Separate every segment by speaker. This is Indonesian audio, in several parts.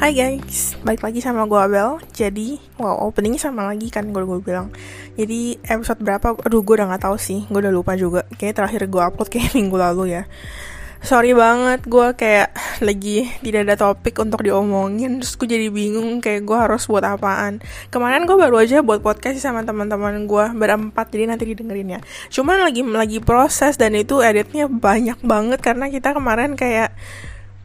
Speaker 1: Hai guys, balik lagi sama gue Abel. Jadi, wow openingnya sama lagi kan gue gue bilang. Jadi episode berapa, aduh gue udah gak tahu sih. Gue udah lupa juga, kayaknya terakhir gue upload kayak minggu lalu ya. Sorry banget, gue kayak lagi tidak ada topik untuk diomongin. Terus gue jadi bingung kayak gue harus buat apaan. Kemarin gue baru aja buat podcast sama teman-teman gue berempat Jadi nanti didengerin ya. Cuman lagi lagi proses dan itu editnya banyak banget Karena kita kemarin kayak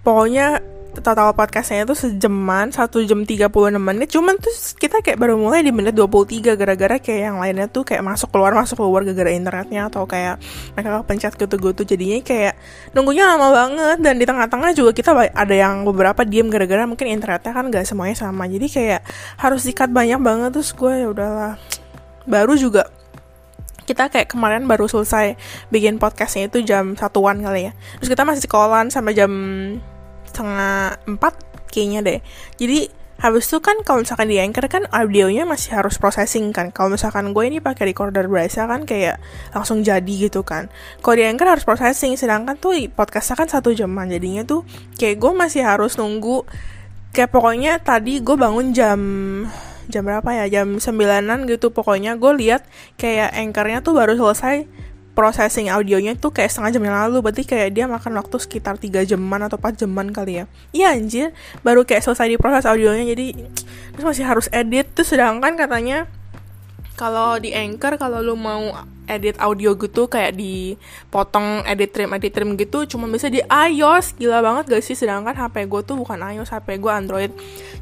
Speaker 1: Pokoknya total podcastnya itu sejaman satu jam 36 menit. Cuman tuh kita kayak baru mulai di menit 23 gara-gara kayak yang lainnya tuh kayak masuk keluar masuk keluar gara-gara internetnya atau kayak mereka pencet gitu-gitu. Jadinya kayak nunggunya lama banget dan di tengah-tengah juga kita ada yang beberapa diem gara-gara mungkin internetnya kan gak semuanya sama. Jadi kayak harus dikat banyak banget. Terus gue ya udahlah. Baru juga kita kayak kemarin baru selesai bikin podcastnya itu jam satuan kali ya. Terus kita masih sekolahan sampai jam setengah empat kayaknya deh. Jadi habis itu kan kalau misalkan di anchor kan audionya masih harus processing kan. Kalau misalkan gue ini pakai recorder biasa kan kayak langsung jadi gitu kan. Kalau di anchor harus processing sedangkan tuh podcastnya kan satu jaman. Jadinya tuh kayak gue masih harus nunggu kayak pokoknya tadi gue bangun jam jam berapa ya? Jam sembilanan gitu pokoknya. Gue lihat kayak anchornya tuh baru selesai processing audionya tuh kayak setengah jam yang lalu. Berarti kayak dia makan waktu sekitar 3 jaman atau 4 jaman kali ya. Iya anjir. Baru kayak selesai diproses audionya jadi terus masih harus edit. Tuh sedangkan katanya kalau di Anchor kalau lu mau edit audio gitu kayak dipotong edit trim edit trim gitu cuma bisa di iOS. Gila banget gak sih? Sedangkan HP gue tuh bukan iOS HP gue Android.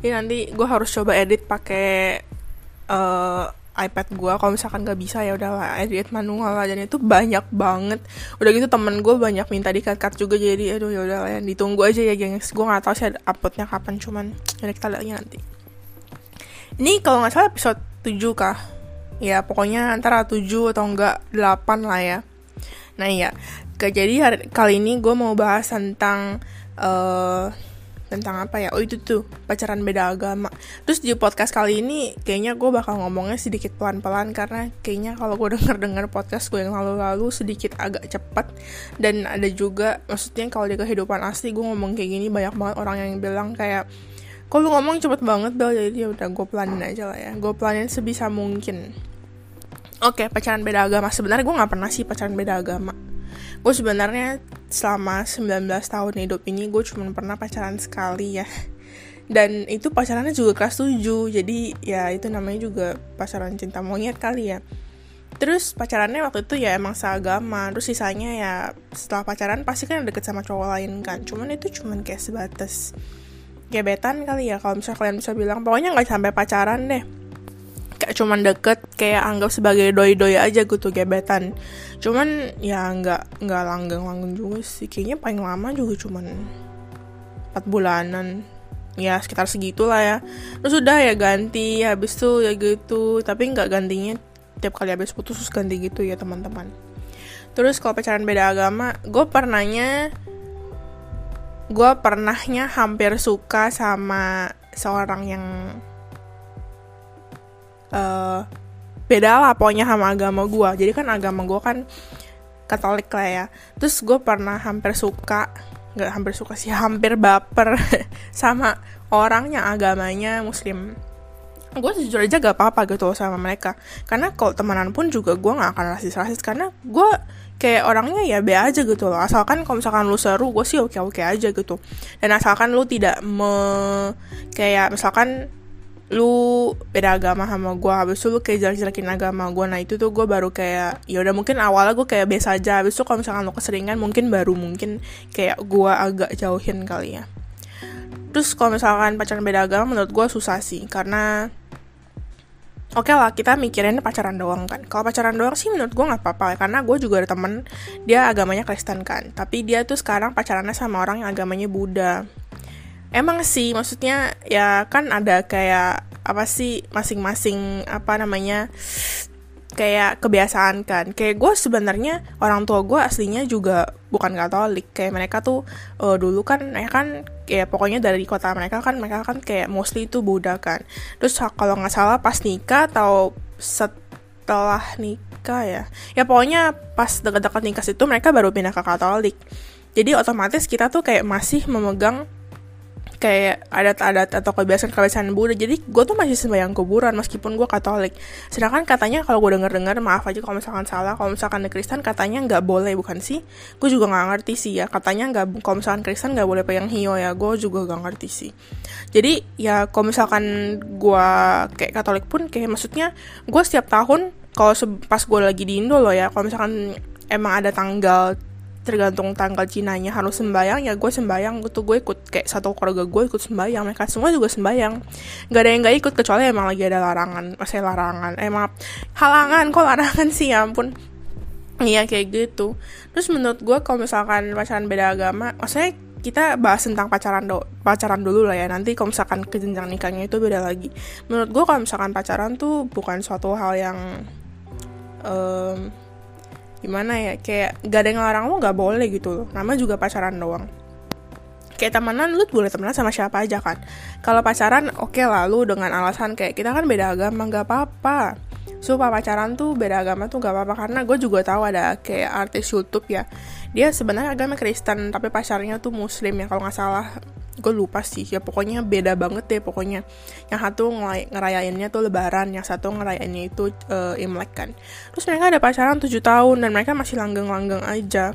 Speaker 1: Jadi nanti gue harus coba edit pakai uh, iPad gue kalau misalkan gak bisa ya udahlah edit manual lah. Dan itu banyak banget. Udah gitu temen gue banyak minta di cut cut juga jadi aduh ya udahlah ya ditunggu aja ya gengs. Gue nggak tahu sih uploadnya kapan cuman ya kita lihat nanti. Ini kalau nggak salah episode 7 kah? Ya pokoknya antara 7 atau enggak 8 lah ya. Nah iya. Jadi hari, kali ini gue mau bahas tentang uh, tentang apa ya? Oh itu tuh pacaran beda agama. Terus di podcast kali ini kayaknya gue bakal ngomongnya sedikit pelan-pelan karena kayaknya kalau gue denger dengar podcast gue yang lalu-lalu sedikit agak cepat dan ada juga maksudnya kalau di kehidupan asli gue ngomong kayak gini banyak banget orang yang bilang kayak kok ngomong cepet banget Bel? Jadi ya udah gue pelanin aja lah ya. Gue pelanin sebisa mungkin. Oke, okay, pacaran beda agama. Sebenarnya gue nggak pernah sih pacaran beda agama gue sebenarnya selama 19 tahun hidup ini gue cuma pernah pacaran sekali ya. Dan itu pacarannya juga kelas 7 jadi ya itu namanya juga pacaran cinta monyet kali ya. Terus pacarannya waktu itu ya emang seagama terus sisanya ya setelah pacaran pasti kan deket sama cowok lain kan. Cuman itu cuman kayak sebatas gebetan kali ya kalau misalnya kalian bisa bilang. Pokoknya nggak sampai pacaran deh kayak cuman deket kayak anggap sebagai doi-doi aja gitu gebetan. Cuman ya nggak nggak langgeng-langgeng juga sih. Kayaknya paling lama juga cuman 4 bulanan. Ya sekitar segitulah ya. Terus udah ya ganti habis tuh ya gitu. Tapi nggak gantinya tiap kali habis putus terus ganti gitu ya teman-teman. Terus kalau pacaran beda agama gue pernahnya gue pernahnya hampir suka sama seorang yang uh, beda lah pokoknya sama agama gue jadi kan agama gue kan Katolik lah ya. Terus gue pernah hampir suka nggak hampir suka sih hampir baper sama orang yang agamanya muslim. Gue jujur aja gak apa-apa gitu sama mereka. Karena kalau temenan pun juga gue gak akan rasis-rasis. Karena gue kayak orangnya ya be aja gitu loh. Asalkan kalau misalkan lu seru gue sih oke-oke aja gitu. Dan asalkan lu tidak me kayak misalkan lu beda agama sama gue habis itu lu kayak jelek-jelekin agama gue nah itu tuh gue baru kayak ya udah mungkin awalnya gue kayak biasa aja habis itu kalau misalkan lu keseringan mungkin baru mungkin kayak gue agak jauhin kali ya terus kalau misalkan pacaran beda agama menurut gue susah sih karena Oke okay lah, kita mikirin pacaran doang kan. Kalau pacaran doang sih menurut gue nggak apa-apa, karena gue juga ada temen dia agamanya Kristen kan. Tapi dia tuh sekarang pacarannya sama orang yang agamanya Buddha emang sih maksudnya ya kan ada kayak apa sih masing-masing apa namanya kayak kebiasaan kan. Kayak gue sebenarnya orang tua gue aslinya juga bukan katolik. Kayak mereka tuh uh, dulu kan ya kan kayak pokoknya dari kota mereka kan mereka kan kayak mostly itu Buddha kan. Terus kalau nggak salah pas nikah atau setelah nikah ya ya pokoknya pas dekat-dekat nikah itu mereka baru pindah ke katolik. Jadi otomatis kita tuh kayak masih memegang kayak adat-adat atau kebiasaan-kebiasaan Buddha. Jadi gue tuh masih sembahyang kuburan meskipun gue Katolik. Sedangkan katanya kalau gue denger-dengar maaf aja kalau misalkan salah kalau misalkan Kristen katanya nggak boleh bukan sih? Gue juga nggak ngerti sih ya. Katanya nggak kalau misalkan Kristen nggak boleh pegang hio ya. Gue juga nggak ngerti sih. Jadi ya kalau misalkan gue kayak Katolik pun kayak maksudnya gue setiap tahun kalau pas gue lagi di Indo loh ya kalau misalkan emang ada tanggal tergantung tanggal Cinanya harus sembayang ya gue sembayang gitu gue ikut kayak satu keluarga gue ikut sembayang mereka semua juga sembayang nggak ada yang nggak ikut kecuali emang lagi ada larangan masih larangan eh maaf halangan kok larangan sih ya ampun. Iya kayak gitu. Terus menurut gue kalau misalkan pacaran beda agama maksudnya kita bahas tentang pacaran do pacaran dulu lah ya nanti kalau misalkan ke jenjang nikahnya itu beda lagi. Menurut gue kalau misalkan pacaran tuh bukan suatu hal yang um, gimana ya kayak gak ada yang ngelarang lo gak boleh gitu loh. Nama juga pacaran doang. Kayak temenan lu boleh temenan sama siapa aja kan. Kalau pacaran oke okay lah lu dengan alasan kayak kita kan beda agama gak apa-apa. Supaya pacaran tuh beda agama tuh gak apa-apa. Karena gue juga tahu ada kayak artis YouTube ya. Dia sebenarnya agama Kristen tapi pacarnya tuh Muslim ya kalau nggak salah gue lupa sih ya pokoknya beda banget deh pokoknya. Yang satu ngerayainnya tuh lebaran yang satu ngerayainnya itu uh, imlek kan. Terus mereka ada pacaran 7 tahun dan mereka masih langgeng-langgeng aja.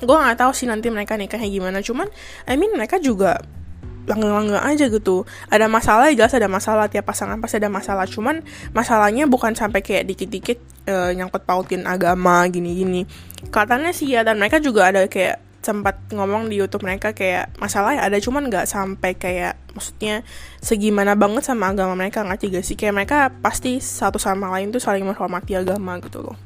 Speaker 1: Gue nggak tahu sih nanti mereka nikahnya gimana cuman I mean mereka juga langgeng-langgeng aja gitu. Ada masalah ya jelas ada masalah tiap pasangan pasti ada masalah. Cuman masalahnya bukan sampai kayak dikit-dikit uh, nyangkut pautin agama gini-gini. Katanya sih ya dan mereka juga ada kayak sempat ngomong di YouTube mereka kayak masalah ada cuman nggak sampai kayak maksudnya segimana banget sama agama mereka nggak gak sih kayak mereka pasti satu sama lain tuh saling menghormati agama gitu loh.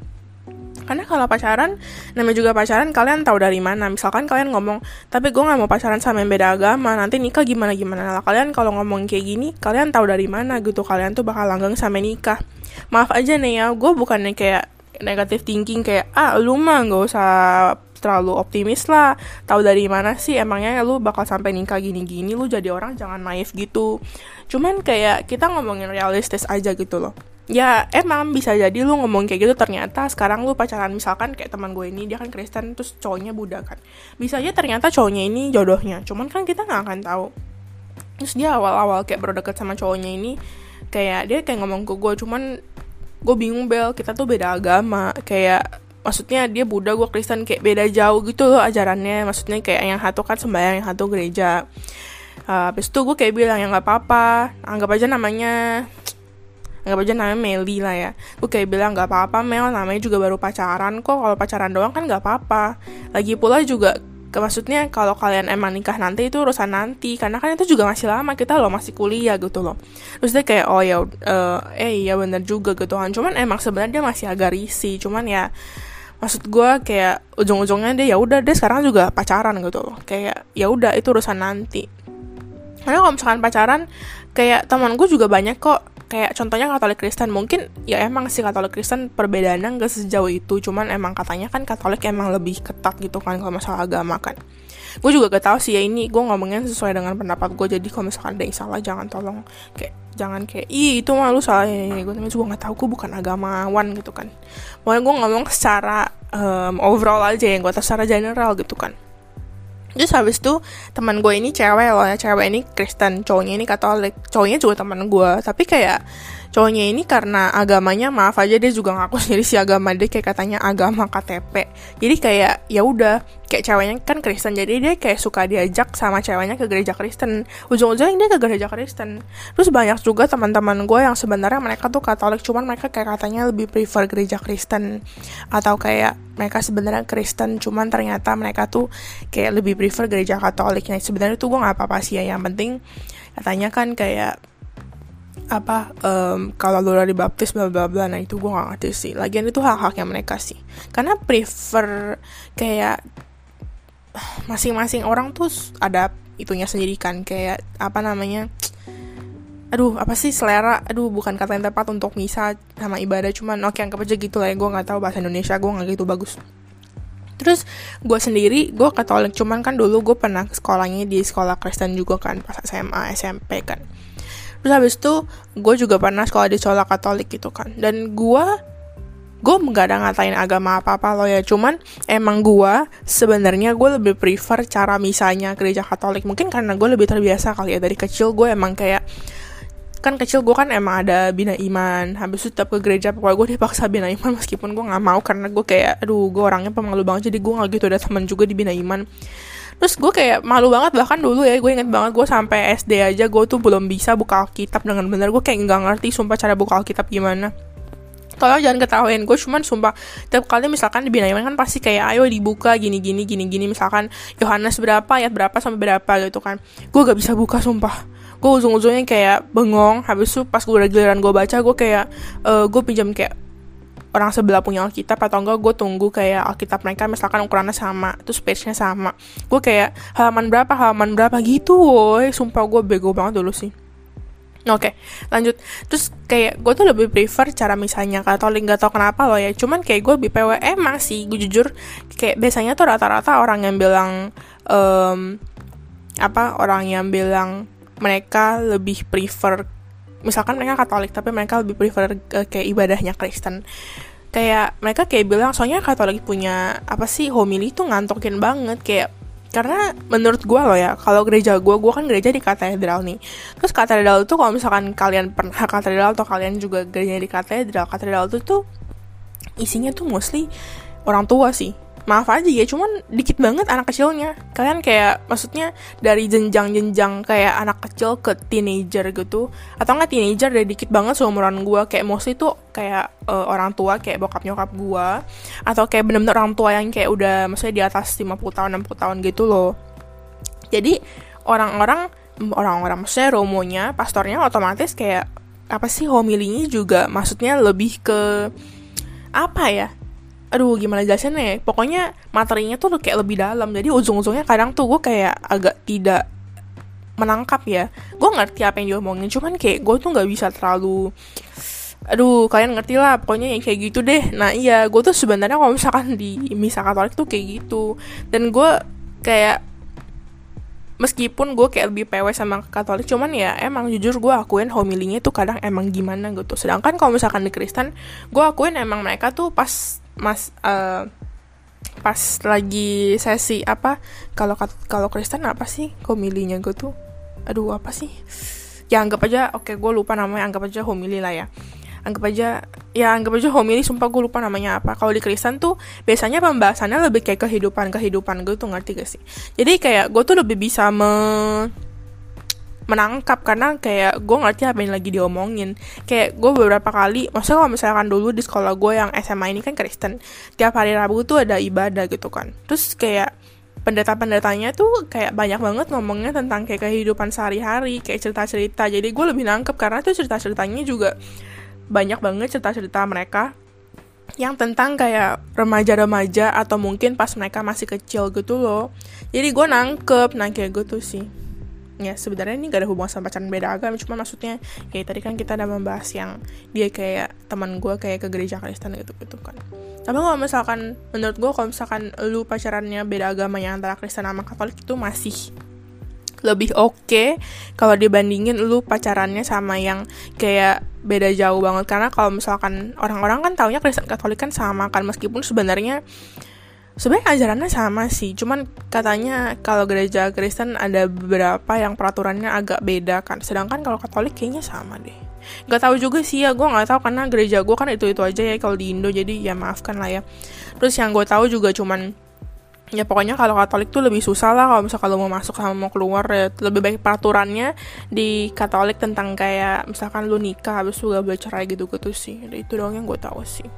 Speaker 1: Karena kalau pacaran namanya juga pacaran kalian tahu dari mana. Misalkan kalian ngomong tapi gue nggak mau pacaran sama yang beda agama nanti nikah gimana gimana. Lah kalian kalau ngomong kayak gini kalian tahu dari mana gitu kalian tuh bakal langgeng sampai nikah. Maaf aja nih ya gue bukannya kayak negatif thinking kayak ah lu mah nggak usah terlalu optimis lah. Tahu dari mana sih emangnya lu bakal sampai nikah gini-gini? Lu jadi orang jangan naif gitu. Cuman kayak kita ngomongin realistis aja gitu loh. Ya emang bisa jadi lu ngomong kayak gitu ternyata sekarang lu pacaran misalkan kayak teman gue ini dia kan Kristen terus cowoknya Buddha kan. Bisa aja ternyata cowoknya ini jodohnya. Cuman kan kita nggak akan tahu. Terus dia awal-awal kayak baru deket sama cowoknya ini kayak dia kayak ngomong ke gue cuman gue bingung bel kita tuh beda agama. Kayak maksudnya dia Buddha gue Kristen kayak beda jauh gitu loh ajarannya. Maksudnya kayak yang satu kan sembahyang yang satu gereja. Uh, habis itu gue kayak bilang ya nggak apa-apa. Anggap aja namanya anggap aja namanya Meli lah ya. Gue kayak bilang nggak apa-apa Mel. Namanya juga baru pacaran kok. Kalau pacaran doang kan nggak apa-apa. Lagi pula juga ke maksudnya kalau kalian emang nikah nanti itu urusan nanti. Karena kan itu juga masih lama kita loh masih kuliah gitu loh. Terus dia kayak oh ya uh, eh iya bener juga gitu kan. Cuman emang sebenarnya dia masih agak risih. Cuman ya maksud gue kayak ujung-ujungnya dia ya udah deh sekarang juga pacaran gitu loh. Kayak ya udah itu urusan nanti. Karena kalau misalkan pacaran kayak teman gue juga banyak kok. Kayak contohnya Katolik Kristen. Mungkin ya emang sih Katolik Kristen perbedaannya gak sejauh itu. Cuman emang katanya kan Katolik emang lebih ketat gitu kan kalau masalah agama kan. Gue juga gak tahu sih ya ini gue ngomongnya sesuai dengan pendapat gue jadi kalau misalkan ada yang salah jangan tolong. Kayak jangan kayak ih itu mah lu salah. Ya, gue tapi gue nggak tahu. Gue bukan agamawan gitu kan. Pokoknya gue ngomong secara um, overall aja yang gue secara general gitu kan. Terus habis itu teman gue ini cewek loh ya. Cewek ini Kristen cowoknya ini Katolik. Cowoknya juga teman gue tapi kayak cowoknya ini karena agamanya maaf aja dia juga ngaku sendiri si agama. Dia kayak katanya agama KTP jadi kayak ya udah kayak ceweknya kan Kristen. Jadi dia kayak suka diajak sama ceweknya ke gereja Kristen. Ujung-ujungnya dia ke gereja Kristen. Terus banyak juga teman-teman gue yang sebenarnya mereka tuh Katolik cuman mereka kayak katanya lebih prefer gereja Kristen. Atau kayak mereka sebenarnya Kristen cuman ternyata mereka tuh kayak lebih prefer gereja Katolik. Nah sebenarnya tuh gue nggak apa-apa sih ya. Yang penting katanya kan kayak apa um, kalau lu udah dibaptis bla bla bla nah itu gue gak ngerti sih. Lagian itu hak haknya mereka sih. Karena prefer kayak masing-masing orang tuh ada itunya sendiri kan. Kayak apa namanya aduh apa sih selera. Aduh bukan kata yang tepat untuk misa sama ibadah. Cuman oke anggap aja gitu lah ya. Gue nggak tahu bahasa Indonesia. Gue nggak gitu bagus. Terus gue sendiri gue katolik cuman kan dulu gue pernah sekolahnya di sekolah Kristen juga kan pas SMA SMP kan terus habis itu gue juga pernah sekolah di sekolah Katolik gitu kan. Dan gue gue nggak ada ngatain agama apa apa lo ya. Cuman emang gue sebenarnya gue lebih prefer cara misalnya gereja Katolik. Mungkin karena gue lebih terbiasa kali ya. Dari kecil gue emang kayak kan kecil gue kan emang ada bina iman. Habis itu tetap ke gereja pokoknya gue dipaksa bina iman. Meskipun gue nggak mau karena gue kayak aduh gue orangnya pemalu banget jadi gue nggak gitu. Ada teman juga di bina iman terus gue kayak malu banget bahkan dulu ya gue inget banget gue sampai SD aja gue tuh belum bisa buka Alkitab dengan benar gue kayak nggak ngerti sumpah cara buka Alkitab gimana. Tolong jangan ketahuin gue cuman sumpah tiap kali misalkan di Binayaman kan pasti kayak ayo dibuka gini gini gini gini. Misalkan Yohanes berapa ayat berapa sampai berapa gitu kan. Gue gak bisa buka sumpah. Gue ujung-ujungnya kayak bengong habis itu pas gue udah giliran gue baca gue kayak uh, eh, gue pinjam kayak orang sebelah punya Alkitab atau enggak gue tunggu kayak Alkitab mereka misalkan ukurannya sama terus page-nya sama gue kayak halaman berapa halaman berapa gitu woi sumpah gue bego banget dulu sih Oke, okay, lanjut. Terus kayak gue tuh lebih prefer cara misalnya Katolik gak tau kenapa loh ya. Cuman kayak gue lebih PW emang sih, gue jujur kayak biasanya tuh rata-rata orang yang bilang um, apa orang yang bilang mereka lebih prefer misalkan mereka Katolik tapi mereka lebih prefer uh, kayak ibadahnya Kristen kayak mereka kayak bilang soalnya Katolik punya apa sih homili tuh ngantokin banget kayak karena menurut gue loh ya kalau gereja gue gue kan gereja di katedral nih. Terus katedral itu kalau misalkan kalian pernah katedral atau kalian juga gereja di katedral katedral itu tuh isinya tuh mostly orang tua sih maaf aja ya cuman dikit banget anak kecilnya. Kalian kayak maksudnya dari jenjang-jenjang kayak anak kecil ke teenager gitu atau nggak teenager dari dikit banget seumuran gue kayak mostly tuh kayak uh, orang tua kayak bokap nyokap gue atau kayak bener-bener orang tua yang kayak udah maksudnya di atas 50 tahun 60 tahun gitu loh. Jadi orang-orang orang-orang maksudnya romonya pastornya otomatis kayak apa sih homilinya juga maksudnya lebih ke apa ya aduh gimana jelasinnya ya? Pokoknya materinya tuh kayak lebih dalam. Jadi ujung-ujungnya kadang tuh gue kayak agak tidak menangkap ya. Gue ngerti apa yang diomongin cuman kayak gue tuh nggak bisa terlalu aduh kalian ngerti lah pokoknya yang kayak gitu deh. Nah iya gue tuh sebenarnya kalau misalkan di misa katolik tuh kayak gitu. Dan gue kayak meskipun gue kayak lebih PW sama Katolik cuman ya emang jujur gue akuin homilinya tuh kadang emang gimana gitu. Sedangkan kalau misalkan di Kristen gue akuin emang mereka tuh pas mas uh, pas lagi sesi apa kalau kalau Kristen apa sih homilinya? Gue tuh aduh apa sih? Ya anggap aja oke okay, gue lupa namanya anggap aja homili lah ya. Anggap aja ya anggap aja homili sumpah gue lupa namanya apa. Kalau di Kristen tuh biasanya pembahasannya lebih kayak kehidupan kehidupan gue tuh ngerti gak sih? Jadi kayak gue tuh lebih bisa me menangkap karena kayak gue ngerti apa yang lagi diomongin. Kayak gue beberapa kali maksudnya kalau misalkan dulu di sekolah gue yang SMA ini kan Kristen tiap hari Rabu tuh ada ibadah gitu kan. Terus kayak pendeta-pendetanya tuh kayak banyak banget ngomongnya tentang kayak kehidupan sehari-hari kayak cerita-cerita. Jadi gue lebih nangkep karena tuh cerita-ceritanya juga banyak banget cerita-cerita mereka yang tentang kayak remaja-remaja atau mungkin pas mereka masih kecil gitu loh. Jadi gue nangkep kayak gitu sih ya sebenarnya ini gak ada hubungan sama pacaran beda agama cuma maksudnya kayak tadi kan kita ada membahas yang dia kayak teman gue kayak ke gereja Kristen gitu gitu kan. Tapi kalau misalkan menurut gue kalau misalkan lu pacarannya beda agama yang antara Kristen sama Katolik itu masih lebih oke okay kalau dibandingin lu pacarannya sama yang kayak beda jauh banget. Karena kalau misalkan orang-orang kan taunya Kristen Katolik kan sama kan meskipun sebenarnya sebenarnya ajarannya sama sih cuman katanya kalau gereja Kristen ada beberapa yang peraturannya agak beda kan. Sedangkan kalau Katolik kayaknya sama deh. Gak tahu juga sih ya gue nggak tahu karena gereja gue kan itu itu aja ya kalau di Indo jadi ya maafkan lah ya. Terus yang gue tahu juga cuman ya pokoknya kalau Katolik tuh lebih susah lah kalau misalnya kalau mau masuk sama mau keluar ya. Lebih baik peraturannya di Katolik tentang kayak misalkan lu nikah habis lu gak boleh cerai gitu gitu sih. Itu doang yang gue tahu sih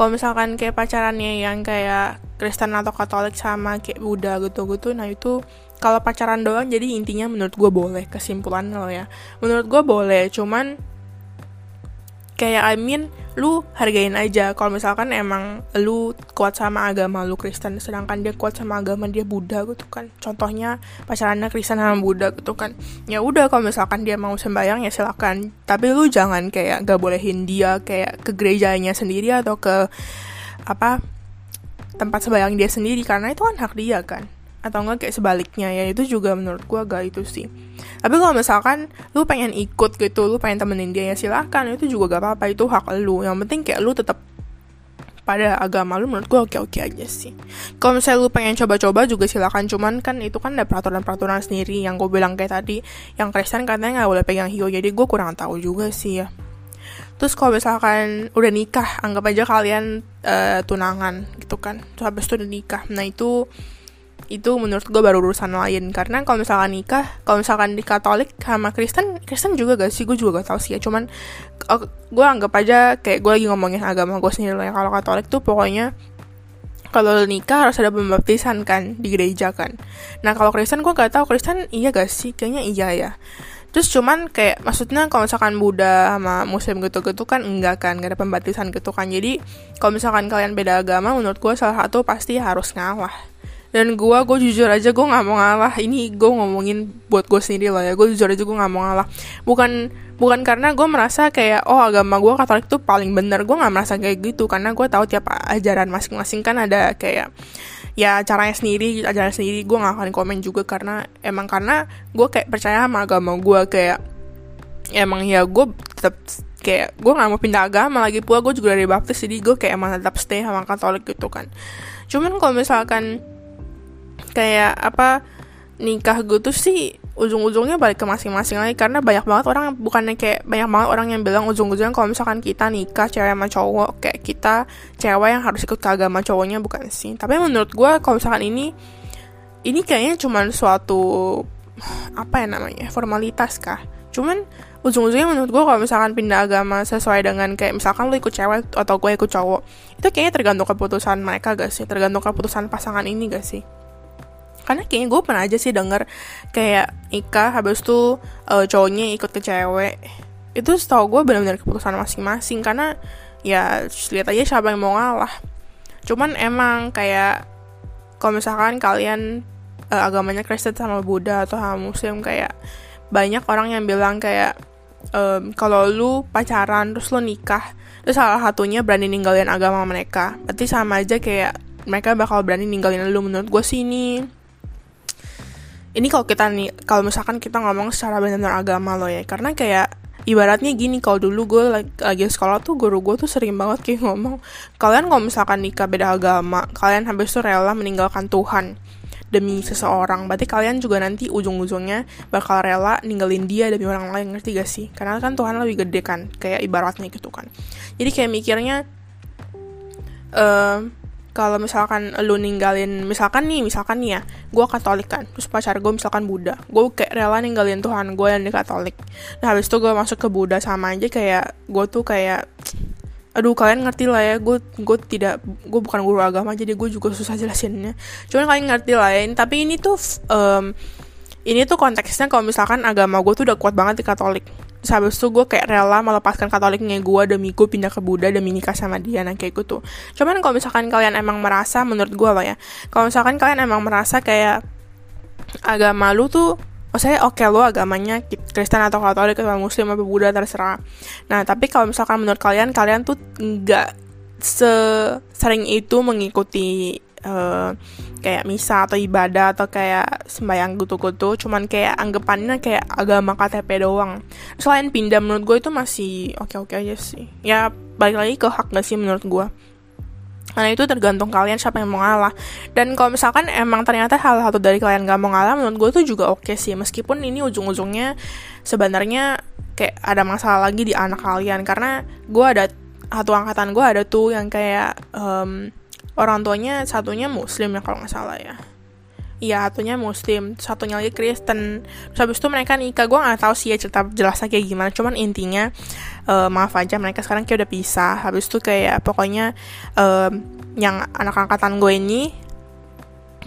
Speaker 1: kalau misalkan kayak pacarannya yang kayak Kristen atau Katolik sama kayak Buddha gitu-gitu nah itu kalau pacaran doang jadi intinya menurut gue boleh kesimpulan lo ya. Menurut gue boleh cuman kayak I mean lu hargain aja. Kalau misalkan emang lu kuat sama agama lu Kristen sedangkan dia kuat sama agama dia Buddha gitu kan. Contohnya pacarannya Kristen sama Buddha gitu kan. Ya udah kalau misalkan dia mau sembahyang ya silakan. Tapi lu jangan kayak gak bolehin dia kayak ke gerejanya sendiri atau ke apa tempat sembahyang dia sendiri. Karena itu kan hak dia kan atau enggak kayak sebaliknya ya itu juga menurut gue agak itu sih. Tapi kalau misalkan lu pengen ikut gitu lu pengen temenin dia ya silahkan itu juga gak apa-apa itu hak lu. Yang penting kayak lu tetap pada agama lu menurut gue oke-oke aja sih. Kalau misalnya lu pengen coba-coba juga silakan cuman kan itu kan ada peraturan-peraturan sendiri yang gue bilang kayak tadi yang Kristen katanya nggak boleh pegang hiu jadi gue kurang tahu juga sih ya. Terus kalau misalkan udah nikah anggap aja kalian uh, tunangan gitu kan terus habis itu udah nikah. Nah itu itu menurut gue baru urusan lain. Karena kalau misalkan nikah kalau misalkan di Katolik sama Kristen Kristen juga gak sih? Gue juga gak tahu sih ya. Cuman uh, gue anggap aja kayak gue lagi ngomongin agama gue sendiri lah ya. Kalau Katolik tuh pokoknya kalau nikah harus ada pembaptisan kan di gereja kan. Nah kalau Kristen gue gak tahu Kristen iya gak sih? Kayaknya iya ya. Terus cuman kayak maksudnya kalau misalkan Buddha sama Muslim gitu-gitu kan enggak kan gak ada pembaptisan gitu kan. Jadi kalau misalkan kalian beda agama menurut gue salah satu pasti harus ngalah dan gue gue jujur aja gue nggak mau ngalah. Ini gue ngomongin buat gue sendiri lah ya. Gue jujur aja gue nggak mau ngalah. Bukan bukan karena gue merasa kayak oh agama gue katolik tuh paling bener. Gue nggak merasa kayak gitu. Karena gue tahu tiap ajaran masing-masing kan ada kayak ya caranya sendiri ajaran sendiri. Gue nggak akan komen juga karena emang karena gue kayak percaya sama agama gue kayak emang ya gue tetap kayak gue nggak mau pindah agama lagi pula. Gue juga dari baptis jadi gue kayak emang tetap stay sama katolik gitu kan. Cuman kalau misalkan kayak apa nikah gitu sih ujung-ujungnya balik ke masing-masing lagi. Karena banyak banget orang bukannya kayak banyak banget orang yang bilang ujung-ujungnya kalau misalkan kita nikah cewek sama cowok kayak kita cewek yang harus ikut ke agama cowoknya bukan sih. Tapi menurut gue kalau misalkan ini ini kayaknya cuma suatu apa ya namanya formalitas kah? Cuman ujung-ujungnya menurut gue kalau misalkan pindah agama sesuai dengan kayak misalkan lo ikut cewek atau gue ikut cowok itu kayaknya tergantung keputusan mereka gak sih? Tergantung keputusan pasangan ini gak sih karena kayaknya gue pernah aja sih denger kayak nikah habis itu uh, cowoknya ikut ke cewek. Itu setahu gue benar-benar keputusan masing-masing. Karena ya lihat aja siapa yang mau ngalah. Cuman emang kayak kalau misalkan kalian uh, agamanya Kristen sama Buddha atau sama Muslim kayak banyak orang yang bilang kayak um, kalau lu pacaran terus lu nikah terus salah satunya berani ninggalin agama mereka. Berarti sama aja kayak mereka bakal berani ninggalin lu. Menurut gue sih ini ini kalau kita nih kalau misalkan kita ngomong secara benar-benar agama loh ya karena kayak ibaratnya gini kalau dulu gue lagi, lagi sekolah tuh guru gue tuh sering banget kayak ngomong kalian kalau misalkan nikah beda agama kalian habis itu rela meninggalkan Tuhan demi seseorang. Berarti kalian juga nanti ujung-ujungnya bakal rela ninggalin dia demi orang lain ngerti gak sih? Karena kan Tuhan lebih gede kan kayak ibaratnya gitu kan. Jadi kayak mikirnya uh, kalau misalkan lu ninggalin misalkan nih misalkan nih ya gue katolik kan terus pacar gue misalkan Buddha gue kayak rela ninggalin Tuhan gue yang di katolik. Nah habis itu gue masuk ke Buddha sama aja kayak gue tuh kayak aduh kalian ngerti lah ya gue gue tidak gue bukan guru agama jadi gue juga susah jelasinnya. Cuman kalian ngerti lah ya tapi ini tuh um, ini tuh konteksnya kalau misalkan agama gue tuh udah kuat banget di Katolik Terus habis itu gue kayak rela melepaskan katoliknya gue demi gue pindah ke Buddha demi nikah sama dia nah kayak gitu. Cuman kalau misalkan kalian emang merasa menurut gue lah ya kalau misalkan kalian emang merasa kayak agama lu tuh maksudnya oke okay, lo agamanya Kristen atau Katolik atau Muslim atau Buddha terserah. Nah tapi kalau misalkan menurut kalian kalian tuh nggak sering itu mengikuti uh, kayak misa atau ibadah atau kayak sembahyang gitu-gitu cuman kayak anggapannya kayak agama KTP doang. Selain pindah menurut gue itu masih oke-oke aja sih. Ya balik lagi ke hak gak sih menurut gue karena itu tergantung kalian siapa yang mau ngalah. Dan kalau misalkan emang ternyata hal satu dari kalian gak mau ngalah menurut gue tuh juga oke sih. Meskipun ini ujung-ujungnya sebenarnya kayak ada masalah lagi di anak kalian. Karena gue ada satu angkatan gue ada tuh yang kayak um, orang tuanya satunya muslim ya kalau nggak salah ya Iya, satunya muslim, satunya lagi Kristen. Terus habis itu mereka nikah, gue nggak tahu sih ya cerita jelasnya kayak gimana. Cuman intinya, uh, maaf aja mereka sekarang kayak udah pisah. Habis itu kayak pokoknya uh, yang anak angkatan gue ini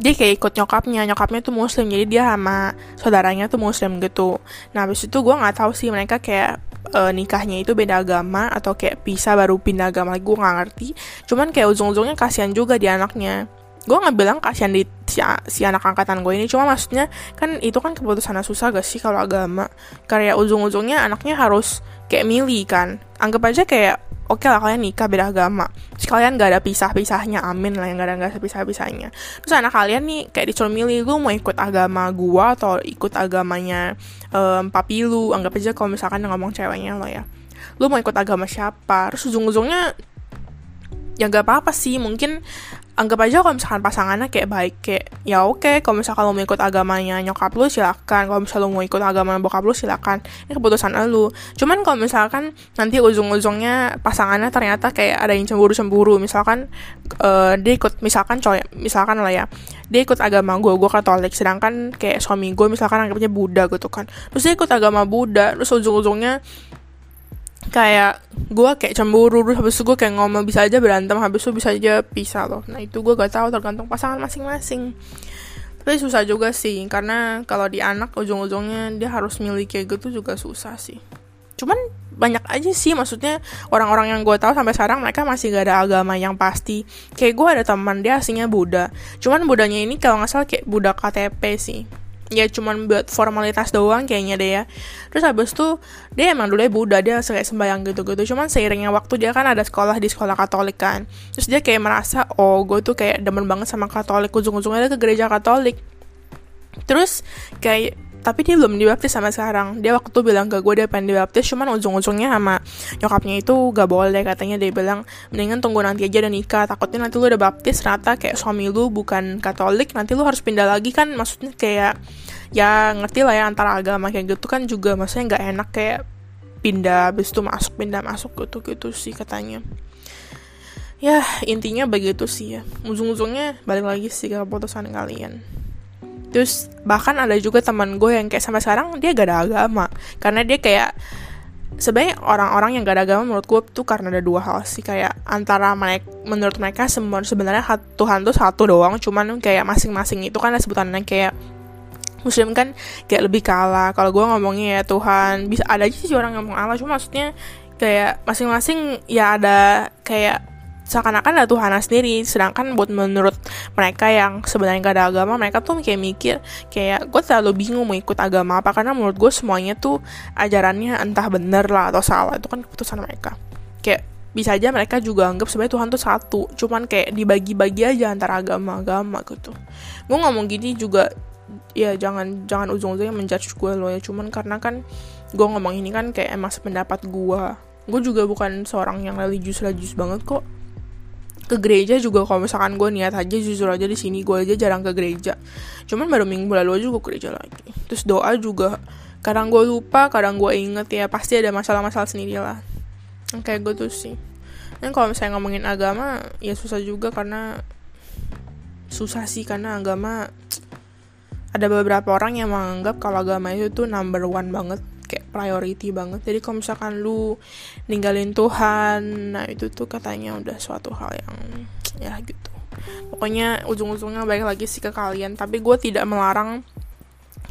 Speaker 1: dia kayak ikut nyokapnya nyokapnya tuh muslim jadi dia sama saudaranya tuh muslim gitu nah habis itu gue nggak tahu sih mereka kayak uh, nikahnya itu beda agama atau kayak bisa baru pindah agama gue nggak ngerti. Cuman kayak ujung-ujungnya kasihan juga di anaknya. Gue nggak bilang kasihan di si, si anak angkatan gue ini cuma maksudnya kan itu kan keputusan susah gak sih kalau agama? Karya ujung-ujungnya anaknya harus kayak milih kan. Anggap aja kayak oke okay lah kalian nikah beda agama. Terus kalian gak ada pisah-pisahnya amin lah yang gak ada gak ada pisah-pisahnya. Terus anak kalian nih kayak disuruh milih lu mau ikut agama gua atau ikut agamanya um, papi lu? Anggap aja kalau misalkan ngomong ceweknya lo ya. Lu mau ikut agama siapa? Terus ujung-ujungnya ya gak apa-apa sih mungkin anggap aja kalau misalkan pasangannya kayak baik kayak ya oke okay. kalau misalkan lo mau ikut agamanya nyokap lu silakan. Kalau misalkan lo mau ikut agama bokap lu silakan. Ini keputusan lu cuman kalau misalkan nanti ujung-ujungnya pasangannya ternyata kayak ada yang cemburu-cemburu. Misalkan uh, dia ikut misalkan cowok misalkan lah ya. Dia ikut agama gue gue katolik. Sedangkan kayak suami gue misalkan anggapnya Buddha gitu kan. Terus dia ikut agama Buddha terus ujung-ujungnya kayak gue kayak cemburu terus habis itu gue kayak ngomong bisa aja berantem habis itu bisa aja pisah loh. Nah itu gue gak tahu tergantung pasangan masing-masing. Tapi susah juga sih karena kalau di anak ujung-ujungnya dia harus milih kayak gitu juga susah sih. Cuman banyak aja sih maksudnya orang-orang yang gue tahu sampai sekarang mereka masih gak ada agama yang pasti. Kayak gue ada teman dia aslinya Buddha. Cuman Budanya ini kalau nggak salah kayak Buddha KTP sih ya cuman buat formalitas doang kayaknya deh ya. Terus habis tuh dia emang dulu Buddha dia kayak sembayang gitu-gitu. Cuman seiringnya waktu dia kan ada sekolah di sekolah Katolik kan. Terus dia kayak merasa oh gue tuh kayak demen banget sama Katolik. Ujung-ujungnya dia ke gereja Katolik. Terus kayak tapi dia belum dibaptis sama sekarang. Dia waktu itu bilang ke gue dia pengen dibaptis cuman ujung-ujungnya sama nyokapnya itu gak boleh. Katanya dia bilang mendingan tunggu nanti aja dan nikah. Takutnya nanti lu udah baptis ternyata kayak suami lu bukan katolik nanti lu harus pindah lagi. Kan maksudnya kayak ya ngerti lah ya antara agama kayak gitu kan juga maksudnya nggak enak kayak pindah habis itu masuk pindah masuk gitu gitu sih katanya. Ya intinya begitu sih ya. Ujung-ujungnya balik lagi sih ke keputusan kalian terus bahkan ada juga teman gue yang kayak sampai sekarang dia gak ada agama. Karena dia kayak sebenarnya orang-orang yang gak ada agama menurut gue tuh karena ada dua hal sih. Kayak antara mereka menurut mereka sebenarnya Tuhan tuh satu doang. Cuman kayak masing-masing itu kan ada sebutannya kayak Muslim kan kayak lebih kalah kalau gue ngomongnya ya Tuhan bisa ada aja sih orang ngomong Allah. Cuma maksudnya kayak masing-masing ya ada kayak seakan-akan ada Tuhan sendiri. Sedangkan buat menurut mereka yang sebenarnya gak ada agama mereka tuh kayak mikir kayak gue terlalu bingung mau ikut agama apa. Karena menurut gue semuanya tuh ajarannya entah bener lah atau salah itu kan keputusan mereka. Kayak bisa aja mereka juga anggap sebenarnya Tuhan tuh satu cuman kayak dibagi-bagi aja antara agama-agama gitu. Gue ngomong gini juga. Ya jangan jangan ujung-ujungnya menjudge gue loh ya. Cuman karena kan gue ngomong ini kan kayak emang sependapat gue gue juga bukan seorang yang religius religius banget kok ke gereja juga kalau misalkan gue niat aja jujur aja di sini gue aja jarang ke gereja. Cuman baru minggu lalu aja gue ke gereja lagi. Terus doa juga kadang gue lupa kadang gue inget ya pasti ada masalah-masalah sendiri lah kayak gue tuh sih. Dan kalau misalnya ngomongin agama ya susah juga karena susah sih karena agama ada beberapa orang yang menganggap kalau agama itu tuh number one banget kayak priority banget. Jadi kalau misalkan lu ninggalin Tuhan nah itu tuh katanya udah suatu hal yang ya gitu. Pokoknya ujung-ujungnya baik lagi sih ke kalian. Tapi gue tidak melarang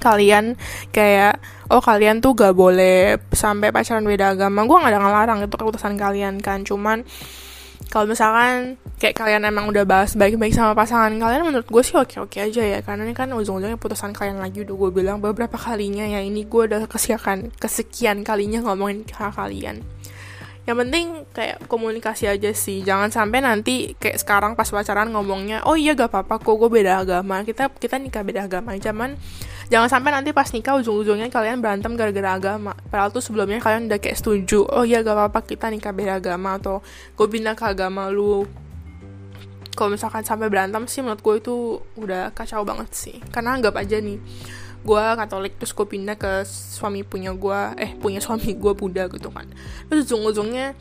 Speaker 1: kalian kayak oh kalian tuh gak boleh sampai pacaran beda agama. Gue gak ada ngelarang itu keputusan kalian kan. Cuman kalau misalkan kayak kalian emang udah bahas baik-baik sama pasangan kalian menurut gue sih oke-oke aja ya. Karena ini kan ujung-ujungnya putusan kalian lagi udah gue bilang beberapa kalinya ya. Ini gue udah kesekian kesekian kalinya ngomongin hal kalian. Yang penting kayak komunikasi aja sih. Jangan sampai nanti kayak sekarang pas pacaran ngomongnya oh iya gak apa-apa kok gue beda agama. Kita kita nikah beda agama. Zaman jangan sampai nanti pas nikah ujung-ujungnya kalian berantem gara-gara agama. Padahal tuh sebelumnya kalian udah kayak setuju oh iya gak apa-apa kita nikah beda agama atau gue pindah ke agama lu. Kalau misalkan sampai berantem sih menurut gue itu udah kacau banget sih. Karena anggap aja nih gue Katolik terus gue pindah ke suami punya gue eh punya suami gue Buddha gitu kan. Terus ujung-ujungnya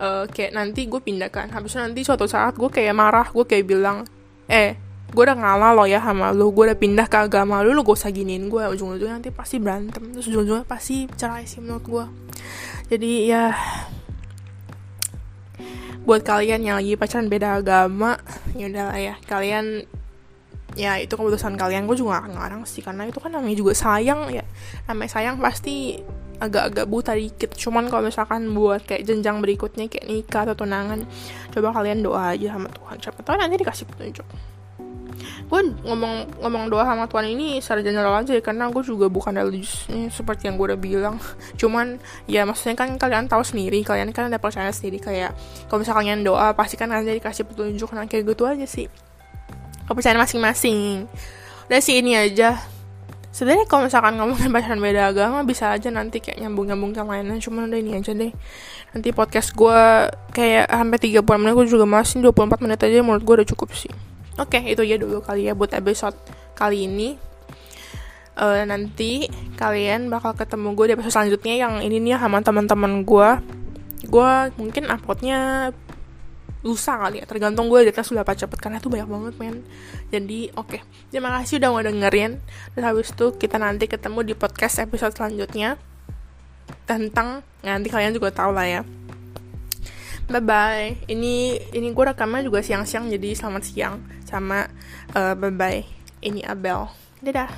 Speaker 1: uh, kayak nanti gue pindah kan. Habisnya nanti suatu saat gue kayak marah gue kayak bilang eh gue udah ngalah lo ya sama lo gue udah pindah ke agama lo lo gak usah giniin gue ujung-ujungnya nanti pasti berantem. Terus ujung-ujungnya pasti cerai sih menurut gue jadi ya buat kalian yang lagi pacaran beda agama ya udahlah ya. Kalian ya itu keputusan kalian. Gue juga ngarang sih karena itu kan namanya juga sayang ya. Namanya sayang pasti agak-agak buta dikit. Cuman kalau misalkan buat kayak jenjang berikutnya kayak nikah atau tunangan coba kalian doa aja sama Tuhan. Siapa tahu nanti dikasih petunjuk gue ngomong ngomong doa sama Tuhan ini secara general aja ya karena gue juga bukan religius seperti yang gue udah bilang. Cuman ya maksudnya kan kalian tahu sendiri kalian kan ada percaya sendiri kayak kalau misalkan kalian doa pasti kan nanti dikasih petunjuk nah kayak gitu aja sih. Kepercayaan masing-masing. Udah sih ini aja. Sebenarnya kalau misalkan ngomongin pacaran beda agama bisa aja nanti kayak nyambung-nyambung yang lainnya cuman udah ini aja deh. Nanti podcast gue kayak sampai 30 menit gue juga masih 24 menit aja menurut gue udah cukup sih oke okay, itu aja dulu kali ya buat episode kali ini. Uh, nanti kalian bakal ketemu gue di episode selanjutnya yang ini nih sama teman-teman gue gue mungkin uploadnya lusa kali ya tergantung gue data sudah cepet karena itu banyak banget men. Jadi oke. Okay. terima kasih udah mau dengerin. Dan habis itu kita nanti ketemu di podcast episode selanjutnya tentang nanti kalian juga tahu lah ya bye bye ini ini gue rekamnya juga siang-siang jadi selamat siang. Sama eh, uh, bye bye ini Abel. Dadah.